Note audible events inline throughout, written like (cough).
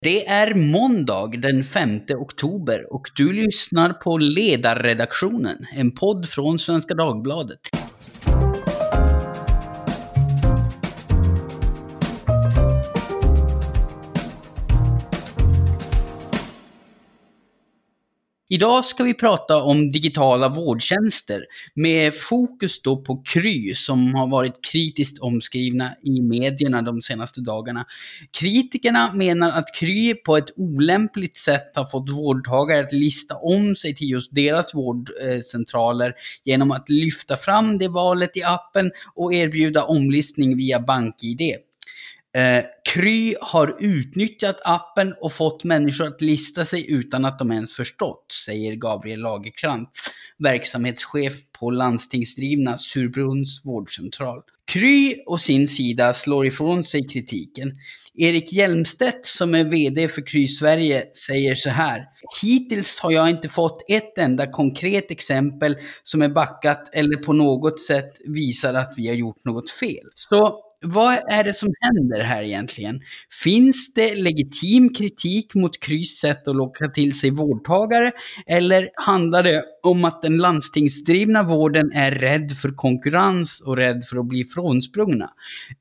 Det är måndag den 5 oktober och du lyssnar på Ledarredaktionen, en podd från Svenska Dagbladet. Idag ska vi prata om digitala vårdtjänster med fokus då på Kry som har varit kritiskt omskrivna i medierna de senaste dagarna. Kritikerna menar att Kry på ett olämpligt sätt har fått vårdtagare att lista om sig till just deras vårdcentraler genom att lyfta fram det valet i appen och erbjuda omlistning via BankID. Eh, Kry har utnyttjat appen och fått människor att lista sig utan att de ens förstått, säger Gabriel Lagerkrantz, verksamhetschef på landstingsdrivna Surbrunns vårdcentral. Kry och sin sida slår ifrån sig kritiken. Erik Hjelmstedt som är VD för Kry Sverige säger så här. Hittills har jag inte fått ett enda konkret exempel som är backat eller på något sätt visar att vi har gjort något fel. Så vad är det som händer här egentligen? Finns det legitim kritik mot Krys sätt att locka till sig vårdtagare? Eller handlar det om att den landstingsdrivna vården är rädd för konkurrens och rädd för att bli frånsprungna?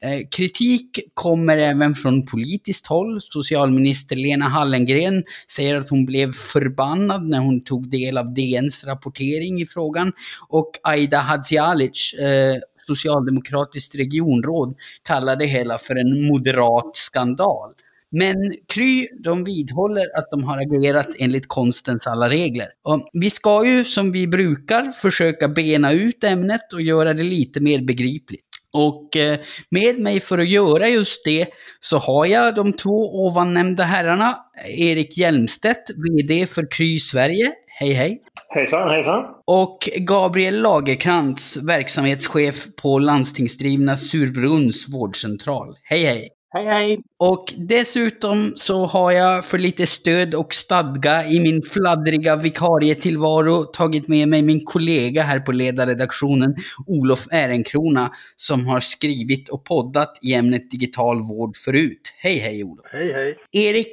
Eh, kritik kommer även från politiskt håll. Socialminister Lena Hallengren säger att hon blev förbannad när hon tog del av DNs rapportering i frågan. Och Aida Hadzialic, eh, socialdemokratiskt regionråd kallar det hela för en moderat skandal. Men Kry, de vidhåller att de har agerat enligt konstens alla regler. Och vi ska ju, som vi brukar, försöka bena ut ämnet och göra det lite mer begripligt. Och eh, med mig för att göra just det så har jag de två ovannämnda herrarna. Erik Hjelmstedt, VD för Kry Sverige. Hej hej! Hejsan hejsan! Och Gabriel Lagerkrantz, verksamhetschef på landstingsdrivna Surbrunns vårdcentral. Hej hej! Hej hej! Och dessutom så har jag för lite stöd och stadga i min fladdriga vikarietillvaro tagit med mig min kollega här på ledarredaktionen, Olof Ehrenkrona, som har skrivit och poddat i ämnet digital vård förut. Hej hej Olof! Hej hej! Erik,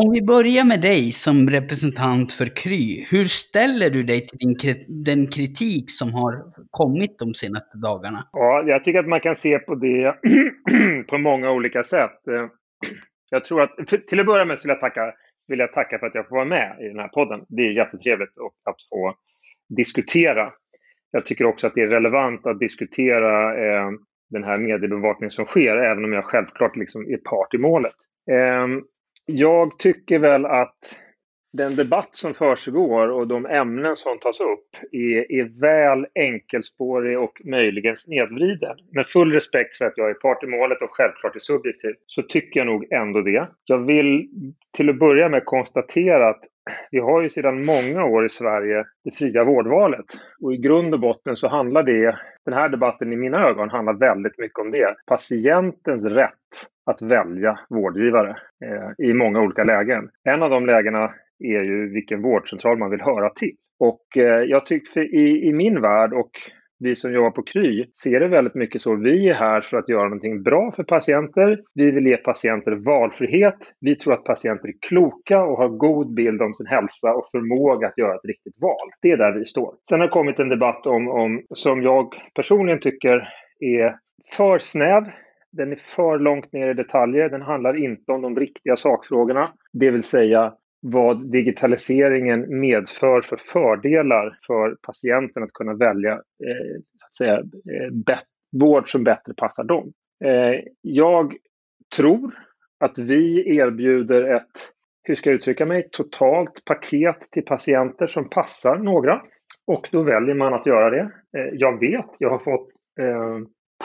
om vi börjar med dig som representant för Kry, hur ställer du dig till den kritik som har kommit de senaste dagarna? Ja, jag tycker att man kan se på det (clears throat) på många olika sätt. Eh, jag tror att, till att börja med så vill jag, tacka, vill jag tacka för att jag får vara med i den här podden. Det är jättetrevligt att få diskutera. Jag tycker också att det är relevant att diskutera eh, den här mediebevakningen som sker, även om jag självklart liksom är part i målet. Ehm, jag tycker väl att den debatt som försiggår och de ämnen som tas upp är, är väl enkelspårig och möjligen snedvriden. Med full respekt för att jag är part i målet och självklart är subjektiv så tycker jag nog ändå det. Jag vill till att börja med konstatera att vi har ju sedan många år i Sverige det fria vårdvalet. Och i grund och botten så handlar det, den här debatten i mina ögon handlar väldigt mycket om det. Patientens rätt att välja vårdgivare eh, i många olika lägen. En av de lägena är ju vilken vårdcentral man vill höra till. Och eh, jag tycker i, i min värld och vi som jobbar på Kry ser det väldigt mycket så. Vi är här för att göra någonting bra för patienter. Vi vill ge patienter valfrihet. Vi tror att patienter är kloka och har god bild om sin hälsa och förmåga att göra ett riktigt val. Det är där vi står. Sen har det kommit en debatt om, om som jag personligen tycker är för snäv. Den är för långt ner i detaljer. Den handlar inte om de riktiga sakfrågorna, det vill säga vad digitaliseringen medför för fördelar för patienten att kunna välja eh, så att säga, eh, vård som bättre passar dem. Eh, jag tror att vi erbjuder ett, hur ska jag uttrycka mig, totalt paket till patienter som passar några. Och då väljer man att göra det. Eh, jag vet, jag har fått eh,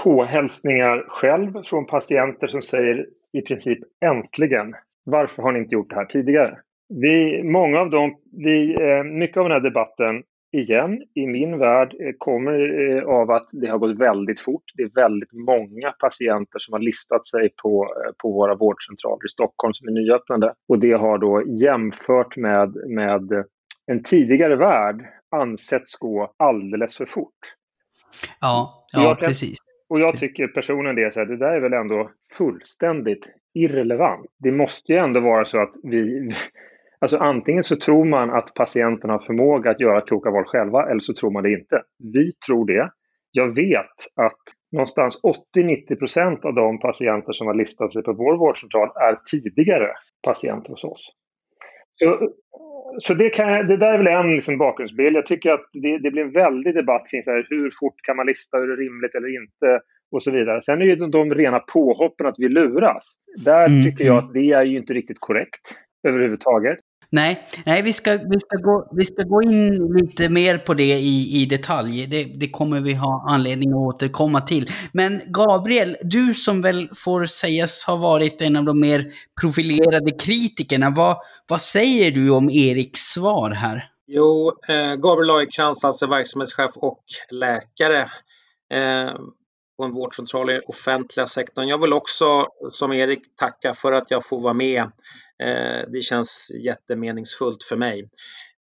påhälsningar själv från patienter som säger i princip äntligen, varför har ni inte gjort det här tidigare? Vi, många av dem, vi, eh, mycket av den här debatten, igen, i min värld, eh, kommer eh, av att det har gått väldigt fort. Det är väldigt många patienter som har listat sig på, på våra vårdcentraler i Stockholm som är nyöppnade. Och det har då jämfört med, med en tidigare värld ansetts gå alldeles för fort. Ja, ja precis. Och jag tycker personligen det, så här, det där är väl ändå fullständigt irrelevant. Det måste ju ändå vara så att vi... Alltså antingen så tror man att patienten har förmåga att göra kloka val själva eller så tror man det inte. Vi tror det. Jag vet att någonstans 80-90% av de patienter som har listat sig på vår vårdcentral är tidigare patienter hos oss. Så, så det, kan, det där är väl en liksom bakgrundsbild. Jag tycker att det, det blir en väldig debatt kring så här, hur fort kan man lista, hur är det rimligt eller inte och så vidare. Sen är ju de, de rena påhoppen att vi luras. Där mm. tycker jag att det är ju inte riktigt korrekt överhuvudtaget. Nej, nej vi, ska, vi, ska gå, vi ska gå in lite mer på det i, i detalj. Det, det kommer vi ha anledning att återkomma till. Men Gabriel, du som väl får sägas ha varit en av de mer profilerade kritikerna, vad, vad säger du om Eriks svar här? Jo, eh, Gabriel Lagercrantz, alltså verksamhetschef och läkare eh, på en vårdcentral i offentliga sektorn. Jag vill också, som Erik, tacka för att jag får vara med Eh, det känns jättemeningsfullt för mig.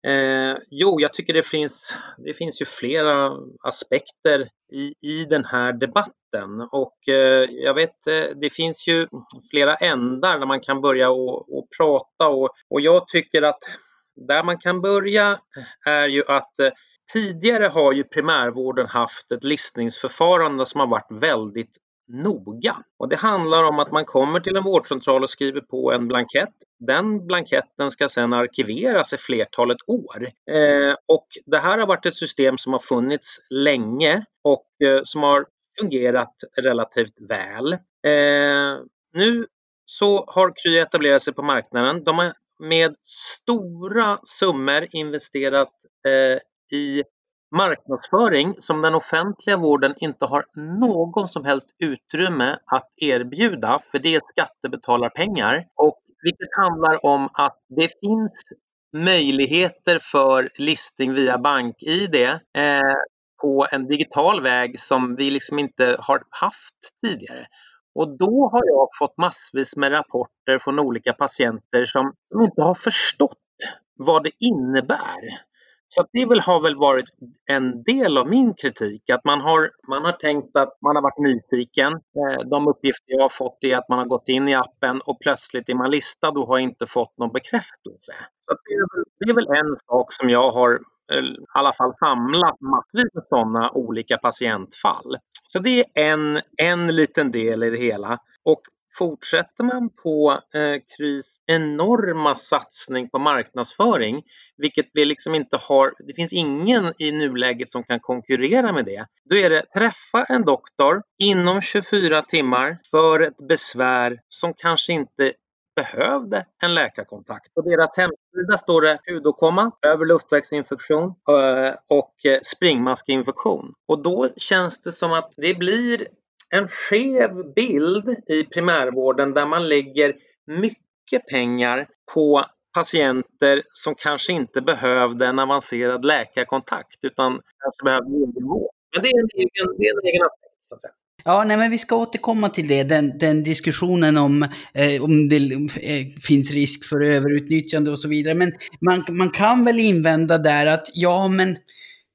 Eh, jo, jag tycker det finns, det finns ju flera aspekter i, i den här debatten och eh, jag vet eh, det finns ju flera ändar där man kan börja och, och prata och, och jag tycker att där man kan börja är ju att eh, tidigare har ju primärvården haft ett listningsförfarande som har varit väldigt noga. Och det handlar om att man kommer till en vårdcentral och skriver på en blankett. Den blanketten ska sedan arkiveras i flertalet år. Eh, och det här har varit ett system som har funnits länge och eh, som har fungerat relativt väl. Eh, nu så har Kry etablerat sig på marknaden. De har med stora summor investerat eh, i marknadsföring som den offentliga vården inte har någon som helst utrymme att erbjuda för det är skattebetalarpengar. Och vilket handlar om att det finns möjligheter för listing via BankID eh, på en digital väg som vi liksom inte har haft tidigare. Och då har jag fått massvis med rapporter från olika patienter som, som inte har förstått vad det innebär. Så det väl, har väl varit en del av min kritik, att man har, man har tänkt att man har varit nyfiken. Eh, de uppgifter jag har fått är att man har gått in i appen och plötsligt är man listad och har inte fått någon bekräftelse. Så det är, det är väl en sak som jag har eh, i alla fall samlat massvis med sådana olika patientfall. Så det är en, en liten del i det hela. Och Fortsätter man på eh, Krys enorma satsning på marknadsföring, vilket vi liksom inte har, det finns ingen i nuläget som kan konkurrera med det. Då är det träffa en doktor inom 24 timmar för ett besvär som kanske inte behövde en läkarkontakt. På deras hemsida står det hudåkomma, över luftvägsinfektion eh, och eh, springmaskinfektion. Och då känns det som att det blir en skev bild i primärvården där man lägger mycket pengar på patienter som kanske inte behövde en avancerad läkarkontakt utan kanske behövde egenvård. Men det är en egen, det är en egen aspekt så att säga. Ja, nej, men vi ska återkomma till det, den, den diskussionen om, eh, om det eh, finns risk för överutnyttjande och så vidare. Men man, man kan väl invända där att ja, men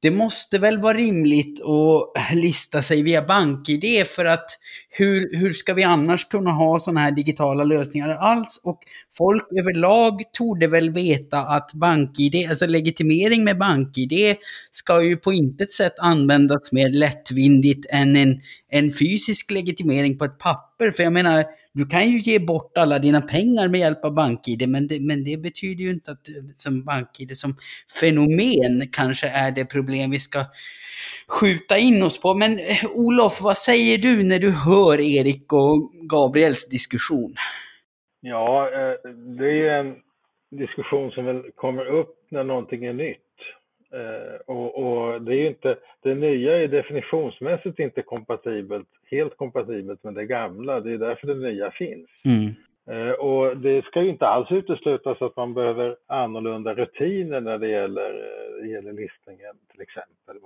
det måste väl vara rimligt att lista sig via BankID för att hur, hur ska vi annars kunna ha sådana här digitala lösningar alls? Och folk överlag torde väl veta att BankID, alltså legitimering med BankID, ska ju på intet sätt användas mer lättvindigt än en, en fysisk legitimering på ett papper. För jag menar, du kan ju ge bort alla dina pengar med hjälp av BankID, men det, men det betyder ju inte att som BankID som fenomen kanske är det problem vi ska skjuta in oss på. Men eh, Olof, vad säger du när du hör Erik och Gabriels diskussion? Ja, eh, det är en diskussion som väl kommer upp när någonting är nytt. Eh, och, och, det är ju inte, det nya är definitionsmässigt inte kompatibelt, helt kompatibelt med det gamla. Det är därför det nya finns. Mm. Och det ska ju inte alls uteslutas att man behöver annorlunda rutiner när det gäller, det gäller listningen till exempel.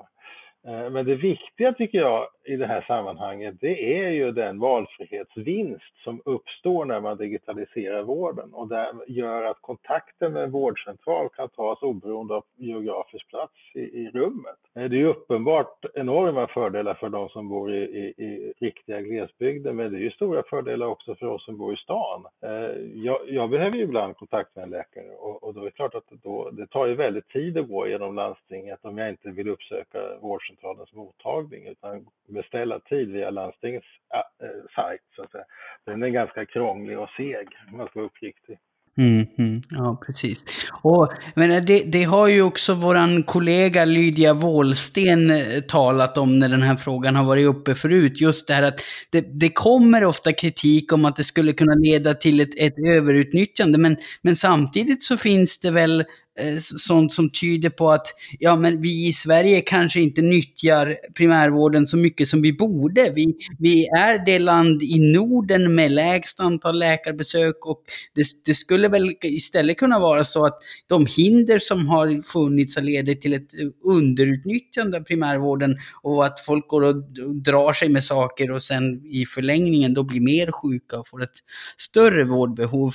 Eh, men det viktiga tycker jag i det här sammanhanget, det är ju den valfrihetsvinst som uppstår när man digitaliserar vården och det gör att kontakten med en vårdcentral kan tas oberoende av geografisk plats i, i rummet. Eh, det är uppenbart enorma fördelar för de som bor i, i, i, riktiga glesbygder, men det är ju stora fördelar också för oss som bor i stan. Eh, jag, jag behöver ju ibland kontakt med en läkare och, och då är det klart att då, det tar ju väldigt tid att gå genom landstinget om jag inte vill uppsöka vårdcentralens mottagning utan beställa tid via landstingets äh, sajt. Så att säga. Den är ganska krånglig och seg om man ska vara uppriktig. Mm, mm, ja, precis. Och, men det, det, har ju också vår kollega Lydia Wåhlsten eh, talat om när den här frågan har varit uppe förut. Just det här att det, det kommer ofta kritik om att det skulle kunna leda till ett, ett överutnyttjande. Men, men samtidigt så finns det väl Eh, sånt som tyder på att ja, men vi i Sverige kanske inte nyttjar primärvården så mycket som vi borde. Vi, vi är det land i Norden med lägst antal läkarbesök och det, det skulle väl istället kunna vara så att de hinder som har funnits har ledit till ett eh, underutnyttjande av primärvården och att folk går och drar sig med saker och sen i förlängningen då blir mer sjuka och får ett större vårdbehov.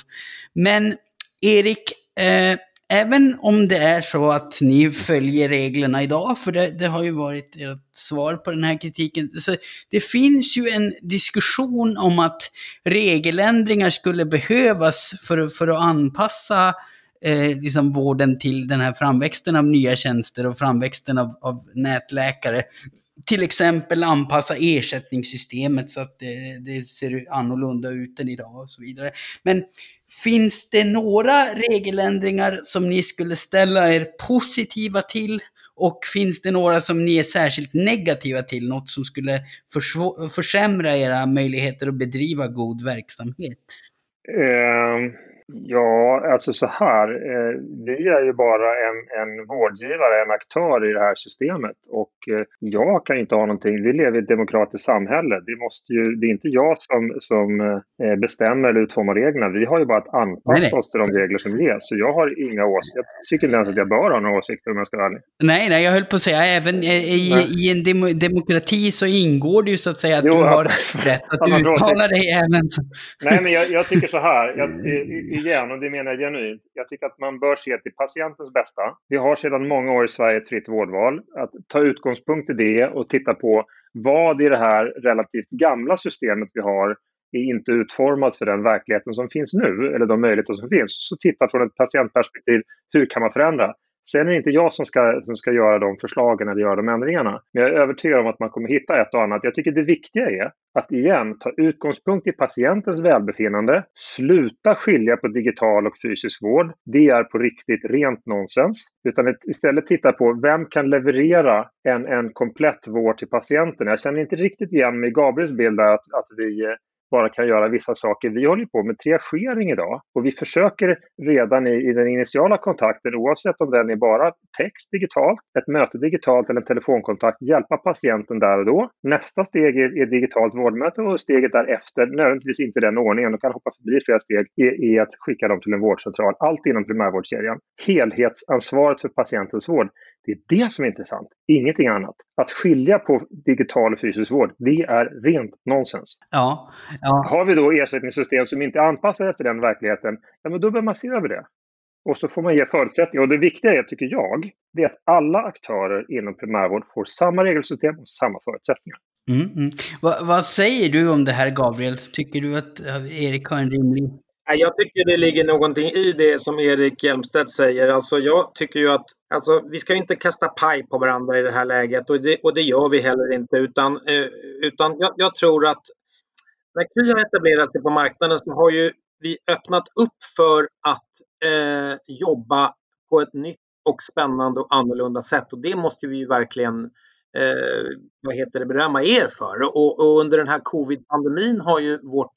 Men Erik, eh, även om det är så att ni följer reglerna idag, för det, det har ju varit ert svar på den här kritiken, så det finns ju en diskussion om att regeländringar skulle behövas för, för att anpassa eh, liksom vården till den här framväxten av nya tjänster och framväxten av, av nätläkare till exempel anpassa ersättningssystemet så att det, det, ser annorlunda ut än idag och så vidare. Men finns det några regeländringar som ni skulle ställa er positiva till? Och finns det några som ni är särskilt negativa till? Något som skulle försämra era möjligheter att bedriva god verksamhet? Um Ja, alltså så här. Eh, vi är ju bara en, en vårdgivare, en aktör i det här systemet och eh, jag kan inte ha någonting. Vi lever i ett demokratiskt samhälle. Det, måste ju, det är inte jag som, som eh, bestämmer eller utformar reglerna. Vi har ju bara att anpassa nej, nej. oss till de regler som ges. Så jag har inga åsikter. Jag tycker inte ens att jag bör ha några åsikter om jag ska vara ärlig. Nej, nej, jag höll på att säga även i, i en dem demokrati så ingår det ju så att säga att jo, du har rätt att (laughs) uttala dig även. Nej, men jag, jag tycker så här. Jag, (laughs) igen, och det menar jag genuint, jag tycker att man bör se till patientens bästa. Vi har sedan många år i Sverige ett fritt vårdval. Att ta utgångspunkt i det och titta på vad i det här relativt gamla systemet vi har är inte utformat för den verkligheten som finns nu, eller de möjligheter som finns. Så titta från ett patientperspektiv, hur kan man förändra? Sen är det inte jag som ska, som ska göra de förslagen eller göra de ändringarna. Men jag är övertygad om att man kommer hitta ett och annat. Jag tycker det viktiga är att igen ta utgångspunkt i patientens välbefinnande. Sluta skilja på digital och fysisk vård. Det är på riktigt rent nonsens. Utan istället titta på vem kan leverera en, en komplett vård till patienten. Jag känner inte riktigt igen mig i Gabriels bild att, att vi eh, bara kan göra vissa saker. Vi håller på med triagering idag och vi försöker redan i, i den initiala kontakten, oavsett om den är bara text digitalt, ett möte digitalt eller en telefonkontakt, hjälpa patienten där och då. Nästa steg är, är digitalt vårdmöte och steget därefter, nödvändigtvis inte den ordningen, de kan hoppa förbi flera steg, är, är att skicka dem till en vårdcentral. Allt inom primärvårdskedjan. Helhetsansvaret för patientens vård, det är det som är intressant, ingenting annat. Att skilja på digital och fysisk vård, det är rent nonsens. Ja, ja. Har vi då ersättningssystem som inte är anpassade efter den verkligheten, ja men då bör man se över det. Och så får man ge förutsättningar. Och det viktiga är, tycker jag, det är att alla aktörer inom primärvård får samma regelsystem och samma förutsättningar. Mm, mm. Va, vad säger du om det här, Gabriel? Tycker du att Erik har en rimlig jag tycker det ligger någonting i det som Erik Hjelmstedt säger. Alltså jag tycker ju att alltså, vi ska inte kasta paj på varandra i det här läget och det, och det gör vi heller inte. Utan, eh, utan jag, jag, tror att när Kry har etablerat sig på marknaden så har ju vi öppnat upp för att eh, jobba på ett nytt och spännande och annorlunda sätt. Och det måste vi ju verkligen eh, vad heter det, berömma er för. Och, och under den här covid-pandemin har ju vårt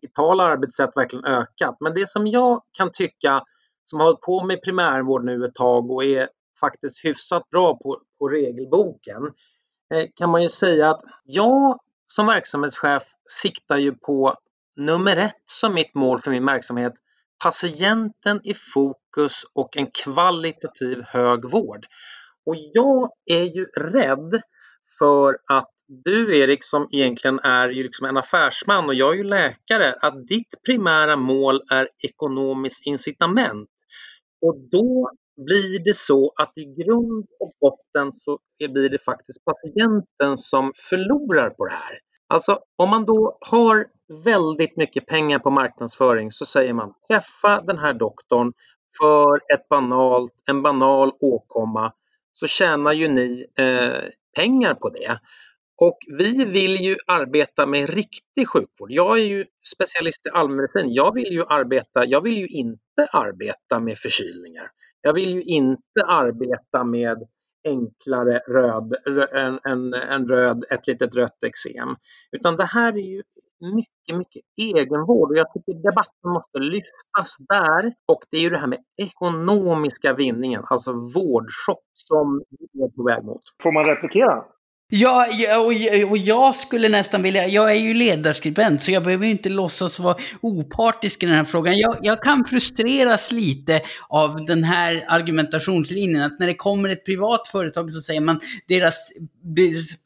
digitala arbetssätt verkligen ökat. Men det som jag kan tycka, som har hållit på med primärvård nu ett tag och är faktiskt hyfsat bra på, på regelboken, eh, kan man ju säga att jag som verksamhetschef siktar ju på nummer ett som mitt mål för min verksamhet, patienten i fokus och en kvalitativ hög vård. Och jag är ju rädd för att du Erik som egentligen är ju liksom en affärsman och jag är ju läkare, att ditt primära mål är ekonomiskt incitament. Och då blir det så att i grund och botten så blir det faktiskt patienten som förlorar på det här. Alltså om man då har väldigt mycket pengar på marknadsföring så säger man träffa den här doktorn för ett banalt, en banal åkomma så tjänar ju ni eh, pengar på det. Och vi vill ju arbeta med riktig sjukvård. Jag är ju specialist i allmänmedicin. Jag vill ju arbeta, jag vill ju inte arbeta med förkylningar. Jag vill ju inte arbeta med enklare röd, en, en, en röd, ett litet rött eksem. Utan det här är ju mycket, mycket egenvård och jag tycker debatten måste lyftas där. Och det är ju det här med ekonomiska vinningen, alltså vårdshop som vi är på väg mot. Får man replikera? Ja, och, och jag skulle nästan vilja, jag är ju ledarskribent så jag behöver ju inte låtsas vara opartisk i den här frågan. Jag, jag, kan frustreras lite av den här argumentationslinjen, att när det kommer ett privat företag så säger man deras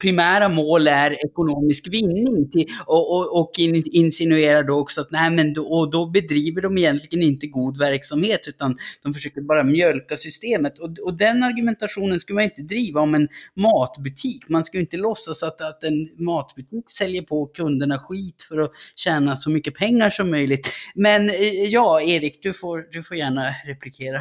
primära mål är ekonomisk vinning till, och, och, och insinuerar då också att nej men då, och då bedriver de egentligen inte god verksamhet utan de försöker bara mjölka systemet. Och, och den argumentationen skulle man inte driva om en matbutik. Man ska ju inte låtsas att, att en matbutik säljer på kunderna skit för att tjäna så mycket pengar som möjligt. Men eh, ja, Erik, du får, du får gärna replikera.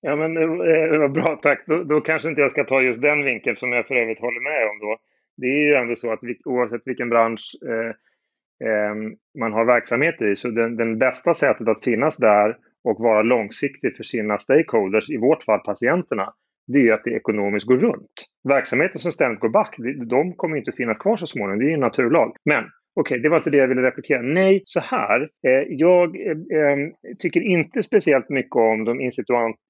Ja, men eh, eh, vad bra, tack. Då, då, kanske inte jag ska ta just den vinkeln som jag för övrigt håller med om då. Det är ju ändå så att vi, oavsett vilken bransch eh, eh, man har verksamhet i, så den, den bästa sättet att finnas där och vara långsiktig för sina stakeholders, i vårt fall patienterna, det är att det ekonomiskt går runt. Verksamheter som ständigt går back, de kommer inte finnas kvar så småningom, det är ju en naturlag. Men Okej, okay, det var inte det jag ville replikera. Nej, så här. Eh, jag eh, eh tycker inte speciellt mycket om de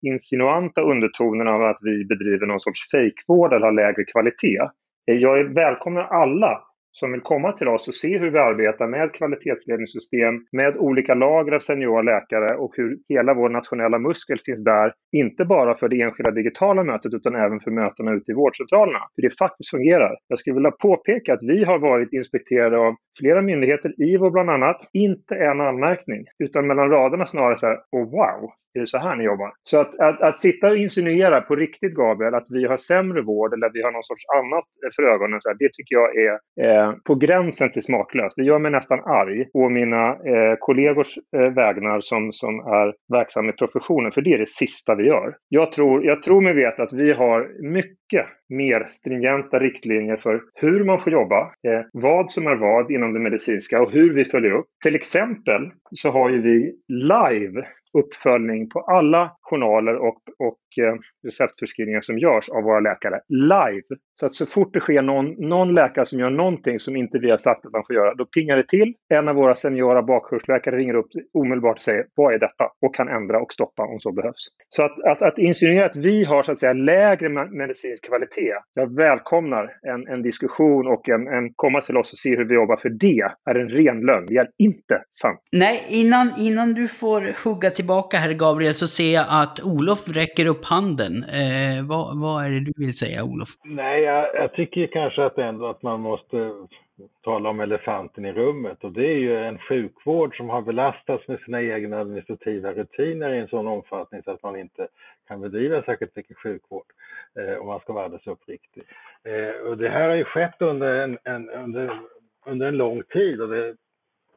insinuanta undertonerna av att vi bedriver någon sorts fejkvård eller har lägre kvalitet. Eh, jag välkomnar alla som vill komma till oss och se hur vi arbetar med kvalitetsledningssystem, med olika lager av seniora läkare och hur hela vår nationella muskel finns där, inte bara för det enskilda digitala mötet utan även för mötena ute i vårdcentralerna. För det faktiskt fungerar. Jag skulle vilja påpeka att vi har varit inspekterade av flera myndigheter, IVO bland annat, inte en anmärkning, utan mellan raderna snarare så här, oh wow, är det så här ni jobbar? Så att, att, att, sitta och insinuera på riktigt, Gabriel, att vi har sämre vård eller att vi har någon sorts annat för ögonen, så här, det tycker jag är eh, Eh, på gränsen till smaklöst. Det gör mig nästan arg på mina eh, kollegors eh, vägnar som, som är verksamma i professionen, för det är det sista vi gör. Jag tror, jag tror mig veta att vi har mycket mer stringenta riktlinjer för hur man får jobba, eh, vad som är vad inom det medicinska och hur vi följer upp. Till exempel så har ju vi live uppföljning på alla journaler och, och eh, receptförskrivningar som görs av våra läkare live. Så att så fort det sker någon, någon läkare som gör någonting som inte vi har sagt att man får göra, då pingar det till. En av våra seniora bakkursläkare ringer upp omedelbart och säger vad är detta? Och kan ändra och stoppa om så behövs. Så att, att, att insinuera att vi har så att säga lägre medicinsk kvalitet, jag välkomnar en, en diskussion och en, en komma till oss och se hur vi jobbar, för det är en ren lögn. Det är inte sant. Nej, innan, innan du får hugga tillbaka här Gabriel så ser jag att Olof räcker upp handen. Eh, vad, vad är det du vill säga Olof? Nej, jag, jag tycker kanske att ändå att man måste tala om elefanten i rummet och det är ju en sjukvård som har belastats med sina egna administrativa rutiner i en sån omfattning så att man inte kan bedriva särskilt mycket sjukvård eh, om man ska vara alldeles uppriktig. Eh, och det här har ju skett under en, en, under, under en lång tid och det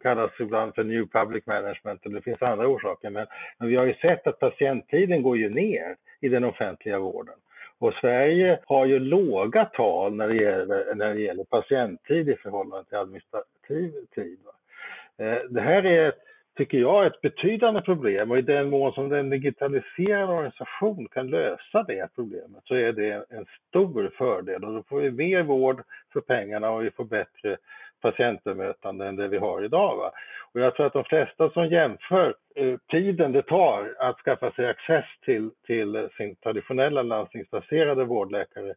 kallas ibland för New Public Management och det finns andra orsaker. Men, men vi har ju sett att patienttiden går ju ner i den offentliga vården. Och Sverige har ju låga tal när det gäller, när det gäller patienttid i förhållande till administrativ tid. Eh, det här är, tycker jag, ett betydande problem och i den mån som en digitaliserad organisation kan lösa det problemet så är det en stor fördel och då får vi mer vård för pengarna och vi får bättre patientbemötande än det vi har idag. Va? Och jag tror att de flesta som jämför eh, tiden det tar att skaffa sig access till, till sin traditionella landstingsbaserade vårdläkare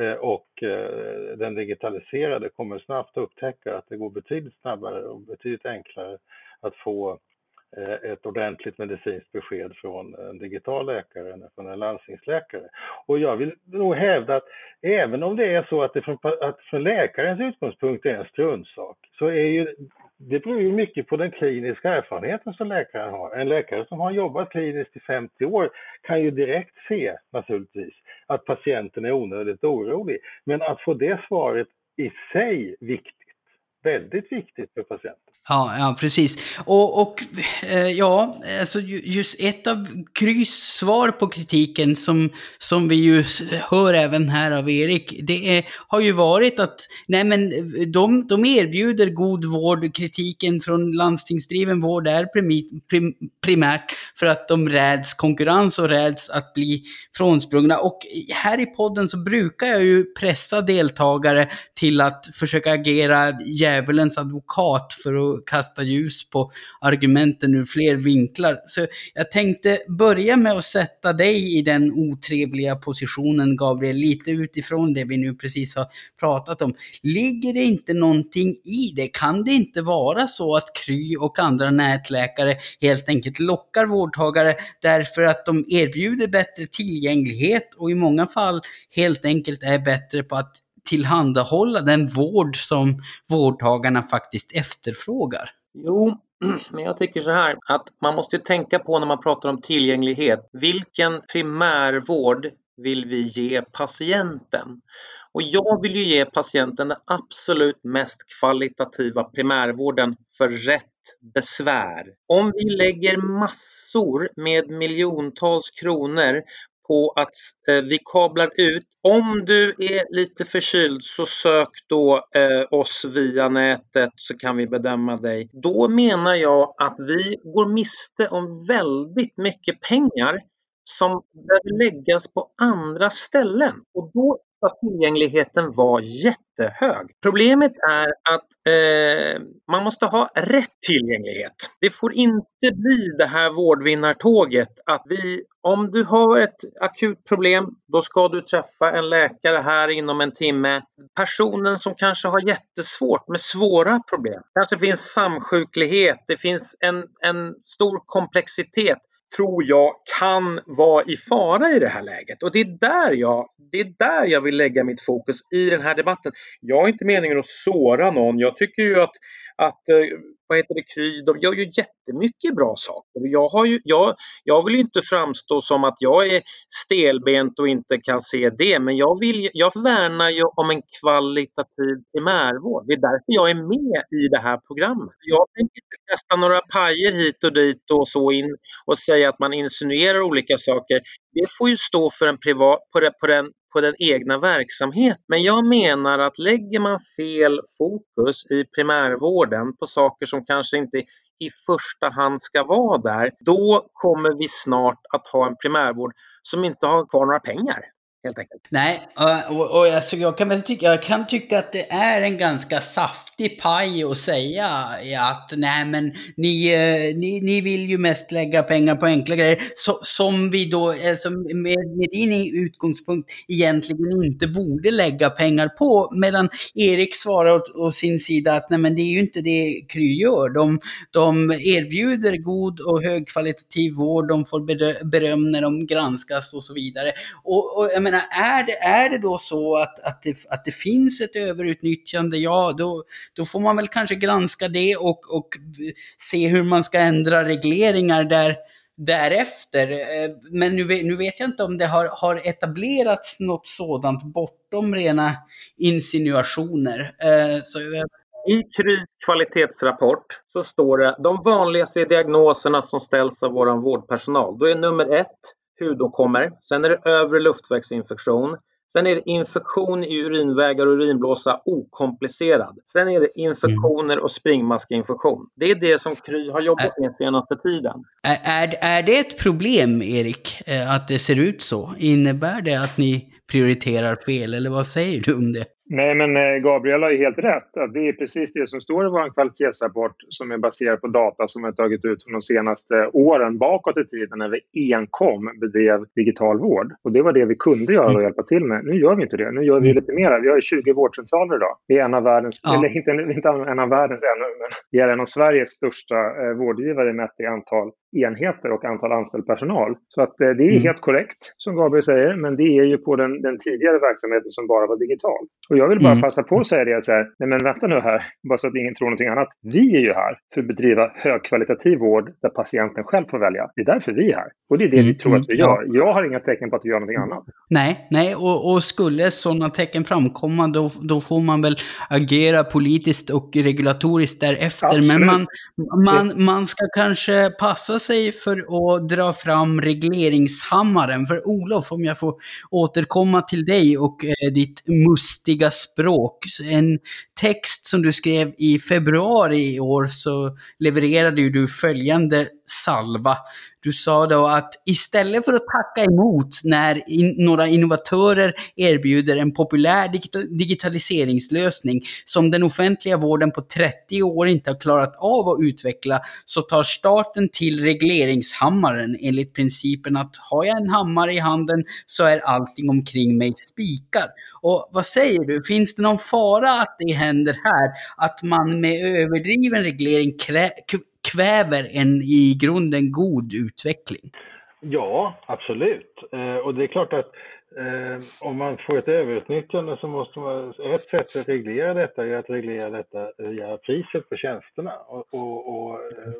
eh, och eh, den digitaliserade kommer snabbt att upptäcka att det går betydligt snabbare och betydligt enklare att få Eh, ett ordentligt medicinskt besked från en digital läkare än från en landstingsläkare. Och jag vill nog hävda att även om det är så att det från, att från läkarens utgångspunkt är en struntsak, så är ju det beror ju mycket på den kliniska erfarenheten som läkaren har. En läkare som har jobbat kliniskt i 50 år kan ju direkt se naturligtvis att patienten är onödigt orolig. Men att få det svaret i sig viktigt väldigt viktigt för patienten. Ja, ja precis. Och, och eh, ja, alltså just ett av Krys svar på kritiken som, som vi ju hör även här av Erik, det är, har ju varit att nej men eh, de, de erbjuder god vård. Kritiken från landstingsdriven vård är prim, prim, primärt för att de räds konkurrens och räds att bli frånsprungna. Och här i podden så brukar jag ju pressa deltagare till att försöka agera djävulens advokat för att kasta ljus på argumenten ur fler vinklar. Så jag tänkte börja med att sätta dig i den otrevliga positionen, Gabriel, lite utifrån det vi nu precis har pratat om. Ligger det inte någonting i det? Kan det inte vara så att Kry och andra nätläkare helt enkelt lockar vårdtagare därför att de erbjuder bättre tillgänglighet och i många fall helt enkelt är bättre på att tillhandahålla den vård som vårdtagarna faktiskt efterfrågar? Jo, (clears throat) men jag tycker så här att man måste tänka på när man pratar om tillgänglighet. Vilken primärvård vill vi ge patienten? Och jag vill ju ge patienten den absolut mest kvalitativa primärvården för rätt besvär. Om vi lägger massor med miljontals kronor på att eh, vi kablar ut. Om du är lite förkyld så sök då eh, oss via nätet så kan vi bedöma dig. Då menar jag att vi går miste om väldigt mycket pengar som behöver läggas på andra ställen. Och då ska tillgängligheten var jättehög. Problemet är att eh, man måste ha rätt tillgänglighet. Det får inte bli det här vårdvinnartåget att vi, om du har ett akut problem, då ska du träffa en läkare här inom en timme. Personen som kanske har jättesvårt med svåra problem, kanske finns samsjuklighet, det finns en, en stor komplexitet tror jag kan vara i fara i det här läget. Och det är där jag, det är där jag vill lägga mitt fokus i den här debatten. Jag har inte meningen att såra någon. Jag tycker ju att, att eh, vad heter det, Kry, de gör ju jättemycket bra saker. Jag, har ju, jag, jag vill inte framstå som att jag är stelbent och inte kan se det, men jag, vill, jag värnar ju om en kvalitativ primärvård. Det är därför jag är med i det här programmet. Jag tänker inte testa några pajer hit och dit och så in och säga att man insinuerar olika saker. Det får ju stå för en privat, på, den, på den på den egna verksamheten. Men jag menar att lägger man fel fokus i primärvården på saker som kanske inte i första hand ska vara där, då kommer vi snart att ha en primärvård som inte har kvar några pengar helt enkelt. Nej, och, och alltså, jag, kan väl tycka, jag kan tycka att det är en ganska saftig paj att säga att nej men ni, eh, ni, ni vill ju mest lägga pengar på enkla grejer så, som vi då, alltså, med, med din utgångspunkt, egentligen inte borde lägga pengar på. Medan Erik svarar åt, åt sin sida att nej men det är ju inte det Kry gör. De, de erbjuder god och högkvalitativ vård, de får beröm när de granskas och så vidare. Och, och jag menar, menar, är det, är det då så att, att, det, att det finns ett överutnyttjande, ja då, då får man väl kanske granska det och, och se hur man ska ändra regleringar där, därefter. Eh, men nu, nu vet jag inte om det har, har etablerats något sådant bortom rena insinuationer. Eh, så, i Krys kvalitetsrapport så står det de vanligaste diagnoserna som ställs av vår vårdpersonal. Då är nummer ett hudåkommor. Sen är det övre luftvägsinfektion. Sen är det infektion i urinvägar och urinblåsa okomplicerad. Sen är det infektioner och springmaskinfektion. Det är det som Kry har jobbat med senaste tiden. Är, är, är det ett problem, Erik, eh, att det ser ut så? Innebär det att ni prioriterar fel, eller vad säger du om det? Nej, men eh, Gabriel har ju helt rätt. det är precis det som står i vår kvalitetsrapport som är baserad på data som vi har tagit ut från de senaste åren bakåt i tiden när vi enkom bedrev digital vård. Och det var det vi kunde göra och mm. hjälpa till med. Nu gör vi inte det. Nu gör vi mm. lite mer. Vi har 20 vårdcentraler idag. Vi är en av världens, ja. eller inte, inte en av världens ännu, men vi är en av Sveriges största eh, vårdgivare mätt i antal enheter och antal anställd personal. Så att eh, det är mm. helt korrekt som Gabriel säger, men det är ju på den, den tidigare verksamheten som bara var digital. Och jag vill bara mm. passa på att säga det att så här, nej men vänta nu här, bara så att ingen tror någonting annat. Vi är ju här för att bedriva högkvalitativ vård där patienten själv får välja. Det är därför vi är här. Och det är det mm. vi tror att vi gör. Jag har inga tecken på att vi gör någonting annat. Nej, nej, och, och skulle sådana tecken framkomma då, då får man väl agera politiskt och regulatoriskt därefter. Absolut. Men man, man, man ska kanske passa sig för att dra fram regleringshammaren. För Olof, om jag får återkomma till dig och eh, ditt mustiga språk. En text som du skrev i februari i år så levererade ju du följande salva du sa då att istället för att tacka emot när in, några innovatörer erbjuder en populär digitaliseringslösning som den offentliga vården på 30 år inte har klarat av att utveckla, så tar staten till regleringshammaren enligt principen att har jag en hammare i handen så är allting omkring mig spikar. Och vad säger du, finns det någon fara att det händer här? Att man med överdriven reglering kväver en i grunden god utveckling. Ja, absolut. Eh, och det är klart att eh, om man får ett överutnyttjande så måste man, ett sätt att reglera detta är att reglera detta via priset på tjänsterna. Och, och, och eh,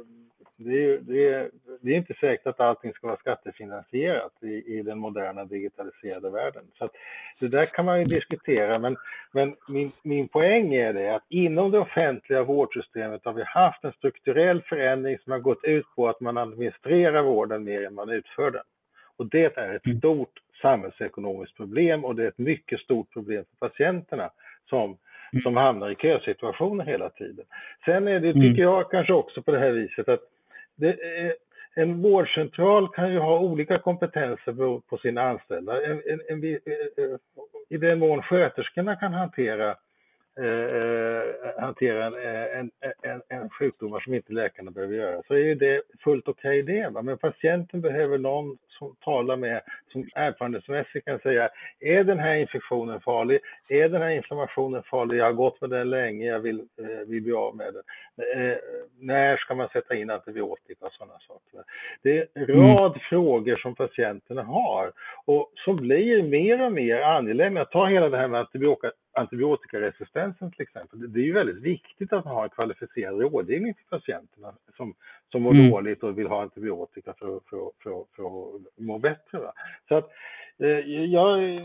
det, är, det, är, det är inte säkert att allting ska vara skattefinansierat i, i den moderna digitaliserade världen. Så det där kan man ju diskutera, men, men min, min poäng är det att inom det offentliga vårdsystemet har vi haft en strukturell förändring som har gått ut på att man administrerar vården mer än man utför den. Och det är ett mm. stort samhällsekonomiskt problem och det är ett mycket stort problem för patienterna som mm. som hamnar i kösituationer hela tiden. Sen är det, tycker mm. jag, kanske också på det här viset att det, en vårdcentral kan ju ha olika kompetenser på, på sina anställda. En, en, en, I den mån sköterskorna kan hantera eh, eh hantera en, en, en, en sjukdomar som inte läkarna behöver göra så är det fullt okej okay det. Va? Men patienten behöver någon som talar med, som erfarenhetsmässigt kan säga, är den här infektionen farlig? Är den här inflammationen farlig? Jag har gått med den länge, jag vill, eh, vill bli av med den. Eh, när ska man sätta in antibiotika och sådana saker? Det är en rad mm. frågor som patienterna har och som blir mer och mer angelägna. Ta hela det här med antibiotika, antibiotikaresistensen till exempel. Det är ju väldigt viktigt att man har en kvalificerad rådgivning till patienterna som, som mår mm. dåligt och vill ha antibiotika för, för, för, för att må bättre. Va? Så att, eh, jag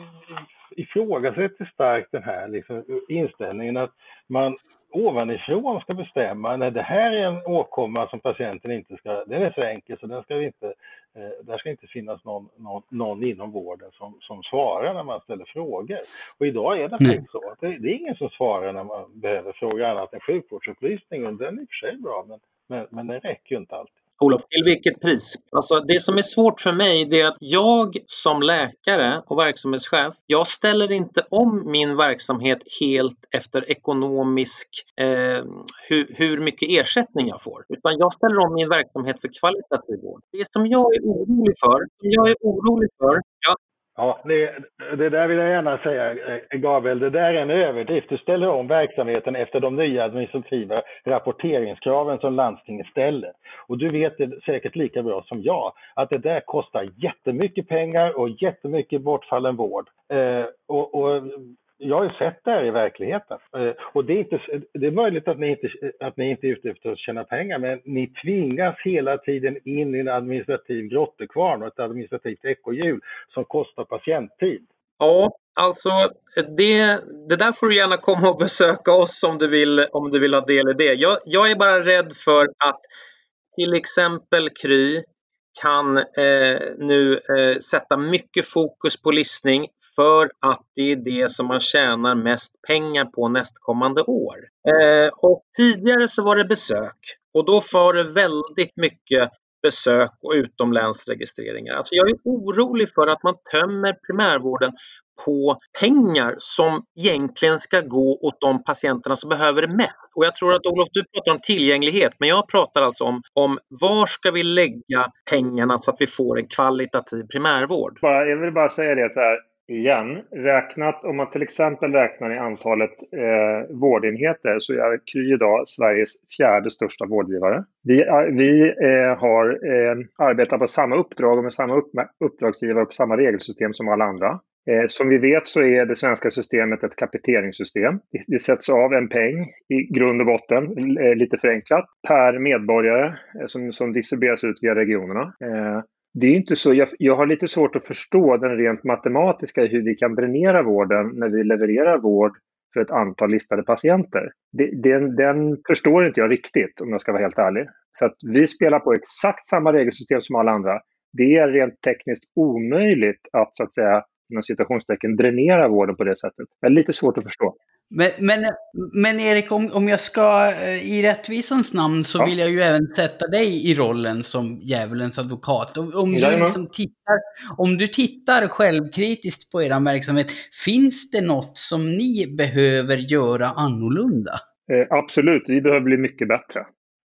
ifrågasätter starkt den här liksom, inställningen att man ovanifrån ska bestämma när det här är en åkomma som patienten inte ska, den är så enkel så den ska vi inte, eh, där ska inte finnas någon, någon, någon, inom vården som, som svarar när man ställer frågor. Och idag är det faktiskt så att det, det, är ingen som svarar när man behöver fråga annat än sjukvårdsupplysning och den är i och för sig bra men, men, men den räcker ju inte alltid. Olof, till vilket pris? Alltså det som är svårt för mig det är att jag som läkare och verksamhetschef, jag ställer inte om min verksamhet helt efter ekonomisk, eh, hur, hur mycket ersättning jag får. Utan jag ställer om min verksamhet för kvalitativ vård. Det som jag är orolig för, som jag är orolig för, ja, Ja, det, det, där vill jag gärna säga, Gabriel, det där är en överdrift. Du ställer om verksamheten efter de nya administrativa rapporteringskraven som landstinget ställer. Och du vet det säkert lika bra som jag, att det där kostar jättemycket pengar och jättemycket bortfallen vård. Eh, och, och jag har ju sett det här i verkligheten. Eh, och det är, inte, det är möjligt att ni, inte, att ni inte är ute efter att tjäna pengar, men ni tvingas hela tiden in i en administrativ grottekvarn och ett administrativt ekorrhjul som kostar patienttid. Ja, alltså det, det där får du gärna komma och besöka oss om du vill, om du vill ha del i det. Jag, jag är bara rädd för att till exempel Kry kan eh, nu eh, sätta mycket fokus på listning för att det är det som man tjänar mest pengar på nästkommande år. Eh, och tidigare så var det besök och då var det väldigt mycket besök och utomlänsregistreringar. Alltså jag är orolig för att man tömmer primärvården på pengar som egentligen ska gå åt de patienterna som behöver det mest. Och jag tror att Olof, du pratar om tillgänglighet, men jag pratar alltså om, om var ska vi lägga pengarna så att vi får en kvalitativ primärvård? jag vill bara säga det så här, igen. Räknat, om man till exempel räknar i antalet eh, vårdenheter så är Kry idag Sveriges fjärde största vårdgivare. Vi, vi eh, har eh, arbetat på samma uppdrag och med samma upp, uppdragsgivare på samma regelsystem som alla andra. Eh, som vi vet så är det svenska systemet ett kapiteringssystem. Det, det sätts av en peng i grund och botten, eh, lite förenklat, per medborgare eh, som, som distribueras ut via regionerna eh, det är inte så, jag, jag, har lite svårt att förstå den rent matematiska hur vi kan dränera vården när vi levererar vård för ett antal listade patienter. Det, den, den förstår inte jag riktigt om jag ska vara helt ärlig. Så att vi spelar på exakt samma regelsystem som alla andra. Det är rent tekniskt omöjligt att så att säga inom citationstecken dränera vården på det sättet. Det är lite svårt att förstå. Men, men, men Erik, om, om jag ska eh, i rättvisans namn så ja. vill jag ju även sätta dig i rollen som djävulens advokat. Om, om du, liksom tittar, om du tittar självkritiskt på er verksamhet, finns det något som ni behöver göra annorlunda? Eh, absolut, vi behöver bli mycket bättre.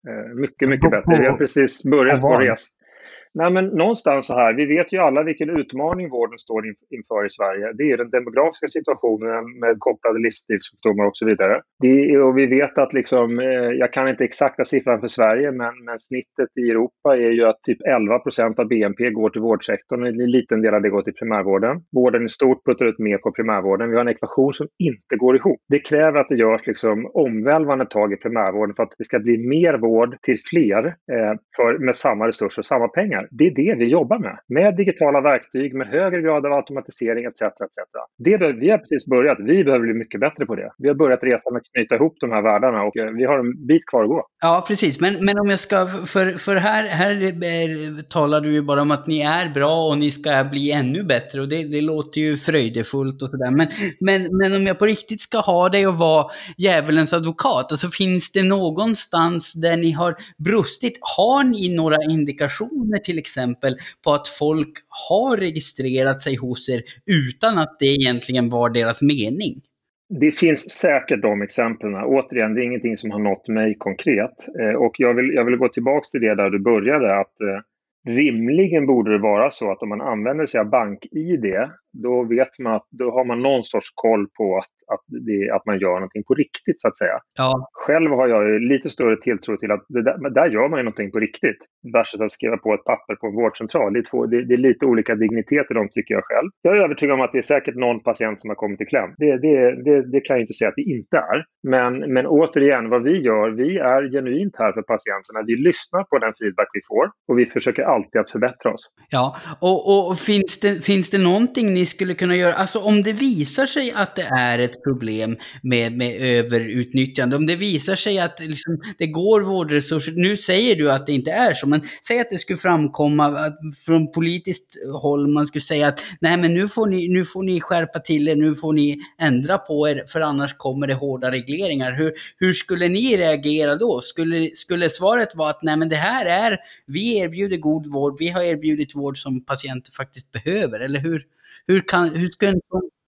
Eh, mycket, mycket bättre. Vi har precis börjat vår resa. Nej, men någonstans så här, vi vet ju alla vilken utmaning vården står inför i Sverige. Det är den demografiska situationen med kopplade livsstilssjukdomar och så vidare. Det, och vi vet att, liksom, eh, jag kan inte exakta siffran för Sverige, men, men snittet i Europa är ju att typ 11 procent av BNP går till vårdsektorn och en liten del av det går till primärvården. Vården i stort puttar ut mer på primärvården. Vi har en ekvation som inte går ihop. Det kräver att det görs liksom omvälvande tag i primärvården för att det ska bli mer vård till fler eh, för, med samma resurser och samma pengar pengar. Det är det vi jobbar med. Med digitala verktyg, med högre grad av automatisering etc. etc. Det behöver, vi har precis börjat. Vi behöver bli mycket bättre på det. Vi har börjat resa med att knyta ihop de här världarna och eh, vi har en bit kvar att gå. Ja, precis. Men, men om jag ska, för, för här, här eh, talar du ju bara om att ni är bra och ni ska bli ännu bättre och det, det låter ju fröjdefullt och sådär. Men, men, men om jag på riktigt ska ha dig och vara djävulens advokat, och så finns det någonstans där ni har brustit. Har ni några indikationer till till exempel på att folk har registrerat sig hos er utan att det egentligen var deras mening? Det finns säkert de exemplen. Återigen, det är ingenting som har nått mig konkret. Eh, och jag vill, jag vill gå tillbaka till det där du började, att eh, rimligen borde det vara så att om man använder sig av bank-id, då vet man att då har man någon sorts koll på att att, det, att man gör någonting på riktigt så att säga. Ja. Själv har jag lite större tilltro till att där, där gör man ju någonting på riktigt. Versus att skriva på ett papper på en vårdcentral. Det är, två, det, det är lite olika digniteter de tycker jag själv. Jag är övertygad om att det är säkert någon patient som har kommit i kläm. Det, det kan jag inte säga att det inte är. Men, men återigen, vad vi gör, vi är genuint här för patienterna. Vi lyssnar på den feedback vi får och vi försöker alltid att förbättra oss. Ja, och, och finns, det, finns det någonting ni skulle kunna göra? Alltså om det visar sig att det är ett ett problem med, med överutnyttjande. Om det visar sig att liksom, det går vårdresurser, nu säger du att det inte är så, men säg att det skulle framkomma att från politiskt håll, man skulle säga att nej men nu får ni, nu får ni skärpa till er, nu får ni ändra på er, för annars kommer det hårda regleringar. Hur, hur skulle ni reagera då? Skulle, skulle svaret vara att nej men det här är, vi erbjuder god vård, vi har erbjudit vård som patienter faktiskt behöver, eller hur? Hur, kan, hur skulle en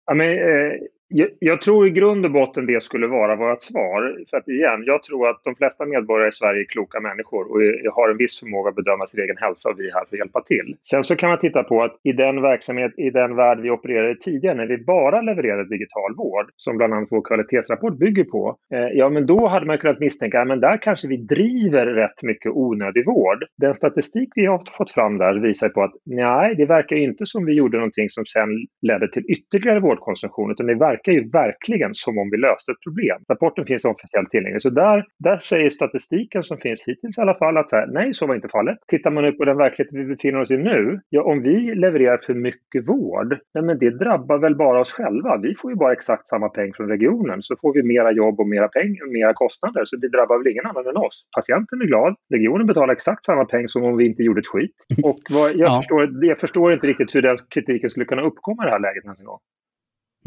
Ja, men, eh, jag, jag, tror i grund och botten det skulle vara vårt svar. För att igen, jag tror att de flesta medborgare i Sverige är kloka människor och har en viss förmåga att bedöma sin egen hälsa och vi är här för att hjälpa till. Sen så kan man titta på att i den verksamhet, i den värld vi opererade tidigare, när vi bara levererade digital vård, som bland annat vår kvalitetsrapport bygger på, eh, ja men då hade man kunnat misstänka att där kanske vi driver rätt mycket onödig vård. Den statistik vi har fått fram där visar på att nej, det verkar inte som vi gjorde någonting som sen ledde till ytterligare vårdkonsumtion, utan det verkar ju verkligen som om vi löste ett problem. Rapporten finns officiellt tillgänglig. Så där, där säger statistiken som finns hittills i alla fall att så här, nej, så var inte fallet. Tittar man nu på den verklighet vi befinner oss i nu, ja, om vi levererar för mycket vård, nej, men det drabbar väl bara oss själva. Vi får ju bara exakt samma peng från regionen, så får vi mera jobb och mera pengar, mera kostnader. Så det drabbar väl ingen annan än oss. Patienten är glad, regionen betalar exakt samma peng som om vi inte gjorde ett skit. Och vad, jag, ja. förstår, jag förstår inte riktigt hur den kritiken skulle kunna uppkomma i det här läget gång.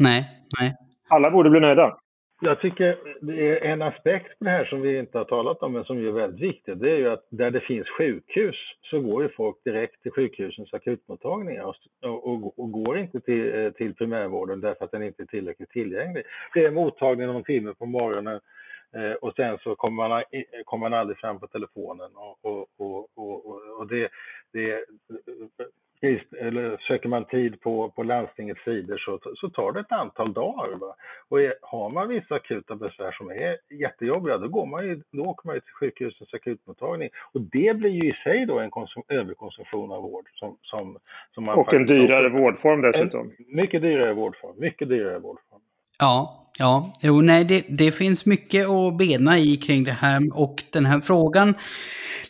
Nej, nej. Alla borde bli nöjda. Jag tycker det är en aspekt på det här som vi inte har talat om men som är väldigt viktig. Det är ju att där det finns sjukhus så går ju folk direkt till sjukhusens akutmottagningar och, och, och går inte till, eh, till primärvården därför att den inte är tillräckligt tillgänglig. Det är mottagning någon timme på morgonen eh, och sen så kommer man, kommer man aldrig fram på telefonen och, och, och, och, och det, det eller söker man tid på, på landstingets sidor så, så tar det ett antal dagar. Va? Och är, har man vissa akuta besvär som är jättejobbiga, då, går man ju, då åker man ju till sjukhusens akutmottagning. Och det blir ju i sig då en konsum, överkonsumtion av vård. Som, som, som man och en dyrare också, vårdform dessutom. En mycket dyrare vårdform, mycket dyrare vårdform. Ja, ja, jo, nej, det, det finns mycket att bena i kring det här och den här frågan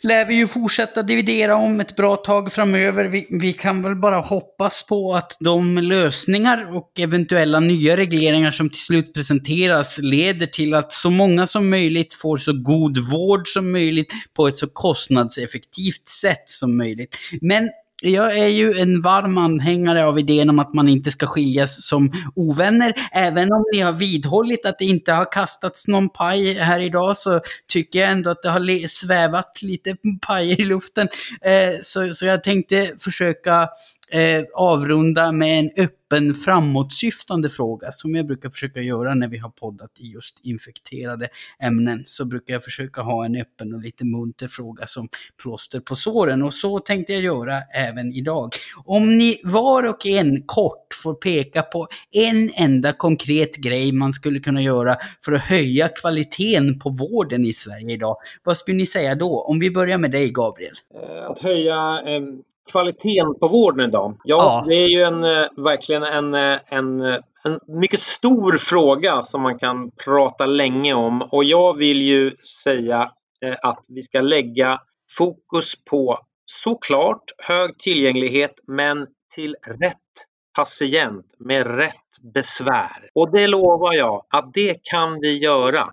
lär vi ju fortsätta dividera om ett bra tag framöver. Vi, vi kan väl bara hoppas på att de lösningar och eventuella nya regleringar som till slut presenteras leder till att så många som möjligt får så god vård som möjligt på ett så kostnadseffektivt sätt som möjligt. Men jag är ju en varm anhängare av idén om att man inte ska skiljas som ovänner. Även om ni har vidhållit att det inte har kastats någon paj här idag så tycker jag ändå att det har svävat lite paj i luften. Eh, så, så jag tänkte försöka eh, avrunda med en öppen framåtsyftande fråga som jag brukar försöka göra när vi har poddat i just infekterade ämnen. Så brukar jag försöka ha en öppen och lite munter fråga som plåster på såren och så tänkte jag göra även idag. Om ni var och en kort får peka på en enda konkret grej man skulle kunna göra för att höja kvaliteten på vården i Sverige idag. Vad skulle ni säga då? Om vi börjar med dig Gabriel. Eh, att höja eh, kvaliteten på vården idag? Ja, ja. det är ju en, eh, verkligen en, eh, en, eh, en mycket stor fråga som man kan prata länge om. Och jag vill ju säga att vi ska lägga fokus på såklart hög tillgänglighet men till rätt patient med rätt besvär. Och det lovar jag att det kan vi göra.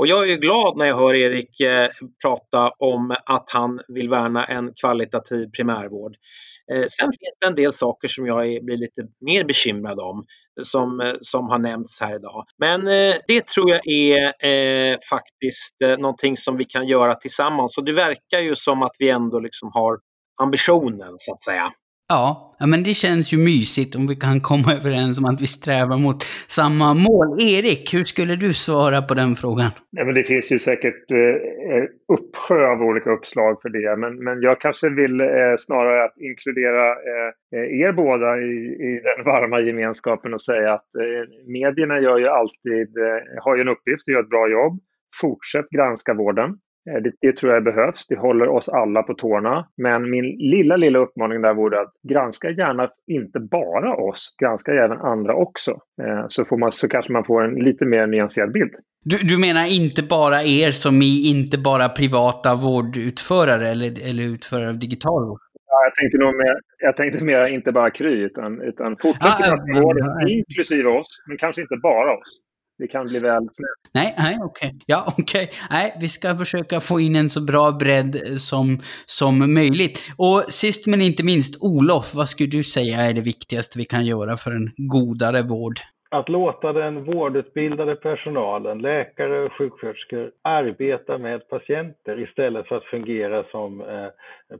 Och jag är glad när jag hör Erik eh, prata om att han vill värna en kvalitativ primärvård. Eh, sen finns det en del saker som jag är, blir lite mer bekymrad om som, eh, som har nämnts här idag. Men eh, det tror jag är eh, faktiskt eh, någonting som vi kan göra tillsammans. Och det verkar ju som att vi ändå liksom har ambitionen så att säga. Ja, men det känns ju mysigt om vi kan komma (laughs) överens om att vi strävar mot samma mål. Erik, hur skulle du svara på den frågan? Ja, men det finns ju säkert eh, eh, uppsjö av olika uppslag för det, men, men jag kanske vill eh, snarare att inkludera eh, eh er båda i, i den (laughs) varma gemenskapen och säga att eh, medierna gör ju alltid, eh, har ju en uppgift att göra ett bra jobb. Fortsätt granska vården. Eh, det, det, tror jag behövs. Det håller oss alla på tårna. Men min lilla, lilla uppmaning där vore att granska gärna inte bara oss, granska även andra också. Eh, så, får man, så kanske man får en lite mer nyanserad bild. Du, du menar inte bara er som i inte bara privata vårdutförare eller, eller utförare av digital vård? Ja, jag tänkte nog mer, jag tänkte mer inte bara Kry, utan, utan fortsätt ah, granska vården, inklusive oss, men kanske inte bara oss det kan bli väl snett. Nej, nej, okej. Okay. Ja, okej. Okay. Nej, vi ska försöka få in en så bra bredd som, som möjligt. Och sist men inte minst, Olof, vad skulle du säga är det viktigaste vi kan göra för en godare vård? Att låta den vårdutbildade personalen, läkare och sjuksköterskor, arbeta med patienter istället för att fungera som eh,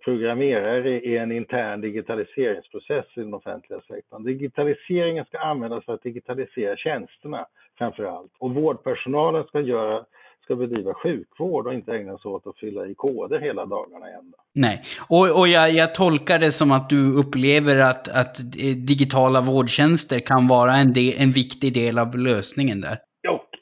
programmerare i en intern digitaliseringsprocess i den offentliga sektorn. Digitaliseringen ska användas för att digitalisera tjänsterna framför allt. Och vårdpersonalen ska, göra, ska bedriva sjukvård och inte ägna sig åt att fylla i koder hela dagarna ända. Nej, och, och jag, jag, tolkar det som att du upplever att, att digitala vårdtjänster kan vara en, del, en viktig del av lösningen där.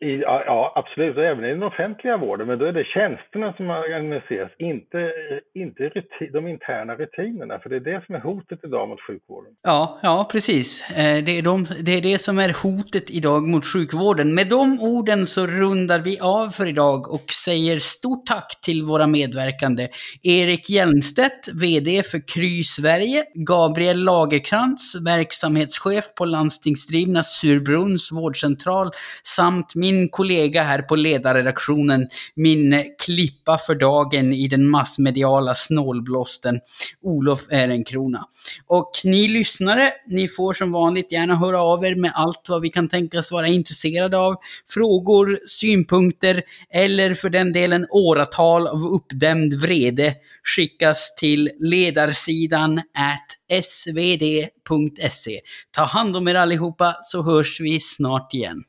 I, ja, absolut. Även i den offentliga vården. Men då är det tjänsterna som organiseras, inte, inte rutin, de interna rutinerna. För det är det som är hotet idag mot sjukvården. Ja, ja precis. Eh, det är, de, det är det som är hotet idag mot sjukvården. Med de orden så rundar vi av för idag och säger stort tack till våra medverkande. Erik Hjelmstedt, VD för Kry Sverige. Gabriel Lagerkrantz, verksamhetschef på landstingsdrivna Surbrunns vårdcentral. Samt min min kollega här på ledarredaktionen, min klippa för dagen i den massmediala snålblåsten, Olof Ehrenkrona. Och ni lyssnare, ni får som vanligt gärna höra av er med allt vad vi kan tänkas vara intresserade av. Frågor, synpunkter eller för den delen åratal av uppdämd vrede skickas till ledarsidan at svd.se. Ta hand om er allihopa så hörs vi snart igen.